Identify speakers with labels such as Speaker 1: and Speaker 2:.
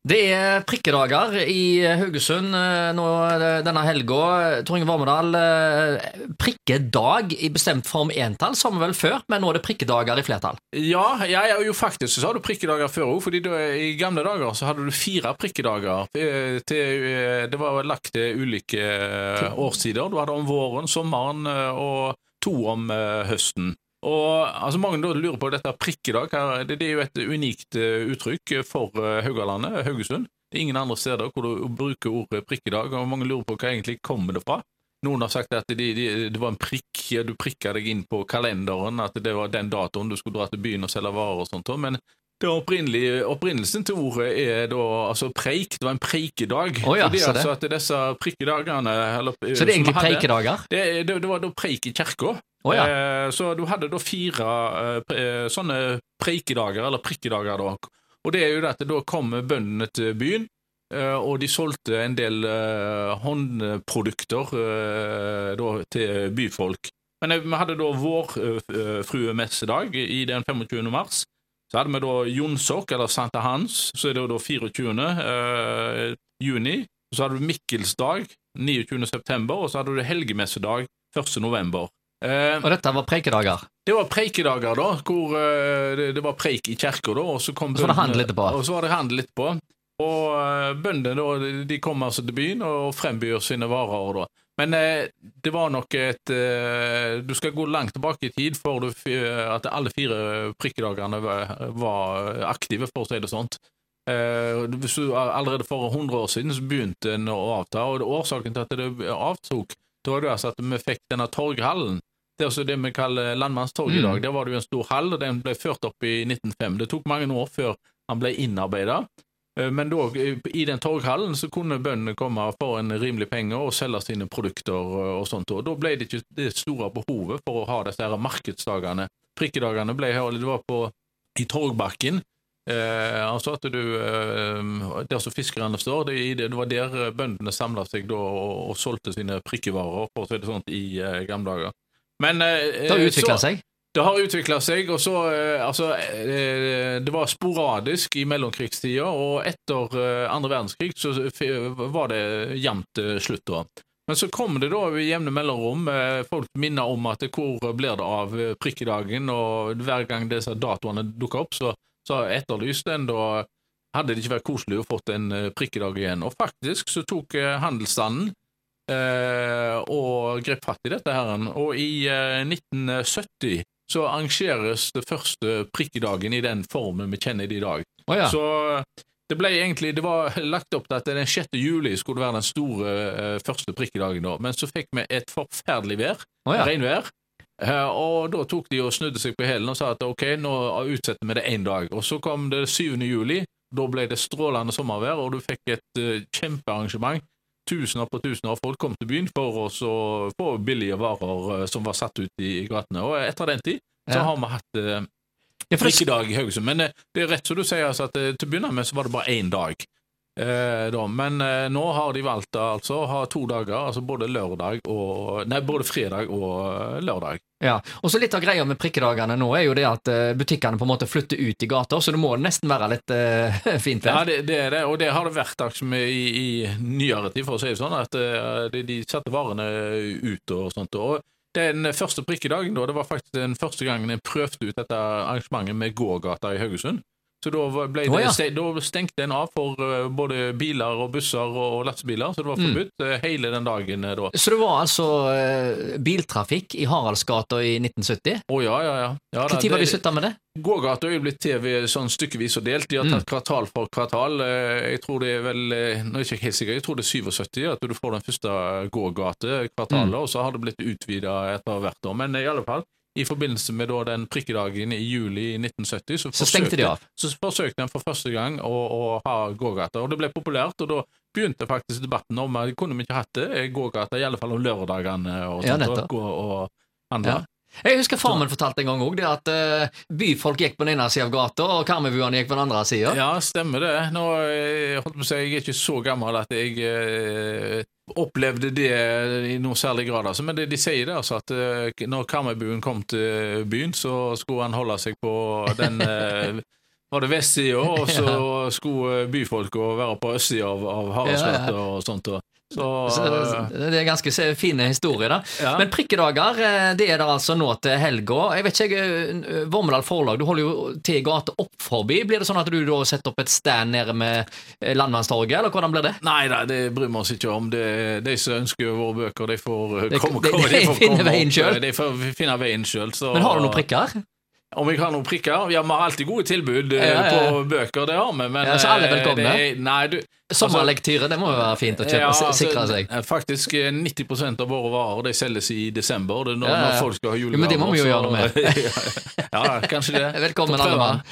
Speaker 1: Det er prikkedager i Haugesund eh, nå eh, denne helga. Tor Inge Vormedal, eh, prikkedag i bestemt form entall, som vel før, men nå er det prikkedager i flertall.
Speaker 2: Ja, ja, ja jo faktisk så har du prikkedager før òg, fordi i gamle dager så hadde du fire prikkedager. Til, det var lagt til ulike årstider. Du hadde om våren, sommeren og to om høsten. Og altså Mange lurer på dette prikkedag. da, Det, det er jo et unikt eh, uttrykk for eh, Haugalandet, Haugesund. Det er ingen andre steder hvor du bruker ordet prikkedag, og mange lurer på hva egentlig kommer det fra. Noen har sagt at de, de, det var en prikk, ja, du prikka deg inn på kalenderen, at det var den datoen du skulle dra til byen og selge varer og sånt. Men det opprinnelsen til ordet er da altså preik. Det var en preikedag.
Speaker 1: Oh ja, det.
Speaker 2: altså at disse prikkedagene eller,
Speaker 1: Så det er egentlig
Speaker 2: hadde,
Speaker 1: preikedager?
Speaker 2: det, det, det var da preik i kirka.
Speaker 1: Oh ja.
Speaker 2: eh, så du hadde da fire eh, eh, sånne preikedager, eller prikkedager, da. Og det er jo det at da kom bøndene til byen, eh, og de solgte en del eh, håndprodukter eh, da, til byfolk. Men eh, vi hadde da vårfruemessedag i den 25. mars. Så hadde vi da Jonsok, eller Santa Hans, så er det jo da 24. eh, juni. Så hadde du Mikkelsdag 29. september, og så hadde du helgemessedag 1. november. Eh,
Speaker 1: Og dette var preikedager?
Speaker 2: det var preikedager, da, hvor eh, det, det var preik i kirka, da, og så kom
Speaker 1: Så var det
Speaker 2: bøndene-
Speaker 1: etterpå?
Speaker 2: Og så var det handel etterpå. Og eh, bøndene da, de- de kom altså til byen og frembyr sine varer. da. Men eh, det var nok et eh, Du skal gå langt tilbake i tid for du, at alle fire prikkedagene var, var aktive, for å si det sånt. Eh, allerede for 100 år siden så begynte den å avta, og årsaken til at det avtok, da var det altså at vi fikk denne torghallen. Det er det vi kaller Landmannstorget i
Speaker 1: Mm.
Speaker 2: dag. Der var det jo en stor hall, og den ble ført opp i 1905. Det tok mange år før han ble innarbeida. Men da, i den torghallen så kunne bøndene komme for en rimelig penge og selge sine produkter og sånt. Og da ble det ikke det store behovet for å ha disse her markedsdagene. Prikkedagene ble her, det var på, i Torgbakken. Eh, altså at du eh, Der som fiskerne står, det, det, var der bøndene samla seg da og, og solgte sine prikkevarer, for å si det sånn, i eh, gamle dager. Men eh,
Speaker 1: Det har utvikla seg?
Speaker 2: Det har utvikla seg, og så eh, Altså, eh, det var sporadisk i mellomkrigstida, og etter eh, andre verdenskrig så var det jevnt slutt, da. Men så kom det da i jevne mellomrom folk minner om at hvor blir det av prikkedagen, og hver gang disse datoene dukka opp, så, så etterlyste en da hadde det ikke vært koselig å fått en prikkedag igjen. Og faktisk så tok handelsstanden og grep fatt i dette her. Og i eh, 1970 så arrangeres det første prikkedagen i den formen vi kjenner det i dag.
Speaker 1: Oh, ja.
Speaker 2: Så det ble egentlig, det var lagt opp til at den 6. juli skulle være den store eh, første prikkedagen da, men så fikk vi et forferdelig vær,
Speaker 1: oh, ja.
Speaker 2: regnvær, Eh, og da tok de og snudde seg på hælen og sa at ok, nå utsetter vi det én dag. Og så kom det 7. juli, da ble det strålende sommervær, og du fikk et eh, kjempearrangement. Tusener på tusener av folk kom til byen for å få billige varer eh, som var satt ut i, gatene. Og etter den tid så
Speaker 1: Ja.
Speaker 2: har vi hatt eh,
Speaker 1: Ja, det,
Speaker 2: prikkedag i Haugesund. Men eh, det er rett som du sier, altså, at eh, til å begynne med så var det bare én dag. Eh, da. Men eh, nå har de valgt altså, å ha to dager, altså både og Nei, både fredag og eh, lørdag.
Speaker 1: ja. Og så Litt av greia med prikkedagene nå er jo det at butikkene på en måte flytter ut i gata, så det må nesten være litt uh, fint
Speaker 2: Ja, det, det er det, og det har det vært liksom, i, i nyere tid, for å si det sånn, at uh, de, de setter varene ut og sånt. Og den første prikkedagen, da, det var faktisk den første gangen jeg prøvde ut dette arrangementet med gågata i Haugesund. Så da, det,
Speaker 1: oh, ja.
Speaker 2: da stengte en av for eh, både biler og busser og, lastebiler, så det var
Speaker 1: Mm.
Speaker 2: forbudt mm. hele den dagen eh, da.
Speaker 1: Så det var altså biltrafikk i Haraldsgata i 1970?
Speaker 2: Å ja, ja, ja. ja da,
Speaker 1: Når var de slutta med det?
Speaker 2: Gågata er jo blitt TV sånn stykkevis og delt. De har
Speaker 1: Mm.
Speaker 2: tatt kvartal for kvartal. Jeg tror det er vel Nå er jeg ikke helt sikker, jeg tror det er 77 at du får den første gågatekvartalet,
Speaker 1: Mm.
Speaker 2: og så har det blitt utvida etter hvert år. Men i alle fall, i forbindelse med den prikkedagen i juli 1970, så,
Speaker 1: Så stengte de
Speaker 2: forsøkte-
Speaker 1: av.
Speaker 2: Så forsøkte en for første gang å, å ha gågata, og det ble populært. og da begynte faktisk debatten om at kunne vi ikke hatt det, eh, gågata, i alle fall om lørdagene og
Speaker 1: Ja,
Speaker 2: sånt, og gå og handle.
Speaker 1: Ja. Jeg husker far min fortalte en gang òg at uh, byfolk gikk på den ene sida av gata, og karmebuene gikk på den andre sida.
Speaker 2: Ja, stemmer det. Nå, eh, jeg, holdt på å si, jeg er ikke så gammel at jeg eh, opplevde det i noe særlig grad. Altså. Men det, de sier det altså at uh, når Karmøybuen kom til byen, så skulle han holde seg på den uh, var det vestsida, og så skulle byfolka være på østsida av, av Haraldsgata og sånt. Og, så,
Speaker 1: Så det er ganske fine historier, da.
Speaker 2: Ja.
Speaker 1: Men prikkedager, eh, det er det altså nå til helga. Jeg vet ikke, jeg, eh, Vormedal Forlag, du holder jo til i gata opp forbi. Blir det sånn at du da setter opp et stand nede med eh, Landmannstorget, eller hvordan blir det?
Speaker 2: Nei da, det bryr vi oss ikke om. Det, de som ønsker våre bøker, de får komme.
Speaker 1: De- de- de.
Speaker 2: De får finne veien sjøl.
Speaker 1: Men har du noen prikker?
Speaker 2: Om jeg har noen prikker? Ja, vi har alltid gode tilbud eh,
Speaker 1: Ja, ja,
Speaker 2: på bøker, det har vi. Men
Speaker 1: Ja, så alle er
Speaker 2: eh,
Speaker 1: velkomne?
Speaker 2: er- Nei, du
Speaker 1: Sommerlektyre, det må jo være fint å kjøpe,
Speaker 2: Ja, altså,
Speaker 1: sikre seg.
Speaker 2: eh, Faktisk eh, 90% av våre varer de selges i desember. Det er når, når folk skal ha julegaver.
Speaker 1: men det må vi jo gjøre noe med.
Speaker 2: ja, kanskje det.
Speaker 1: Velkommen, alle mann.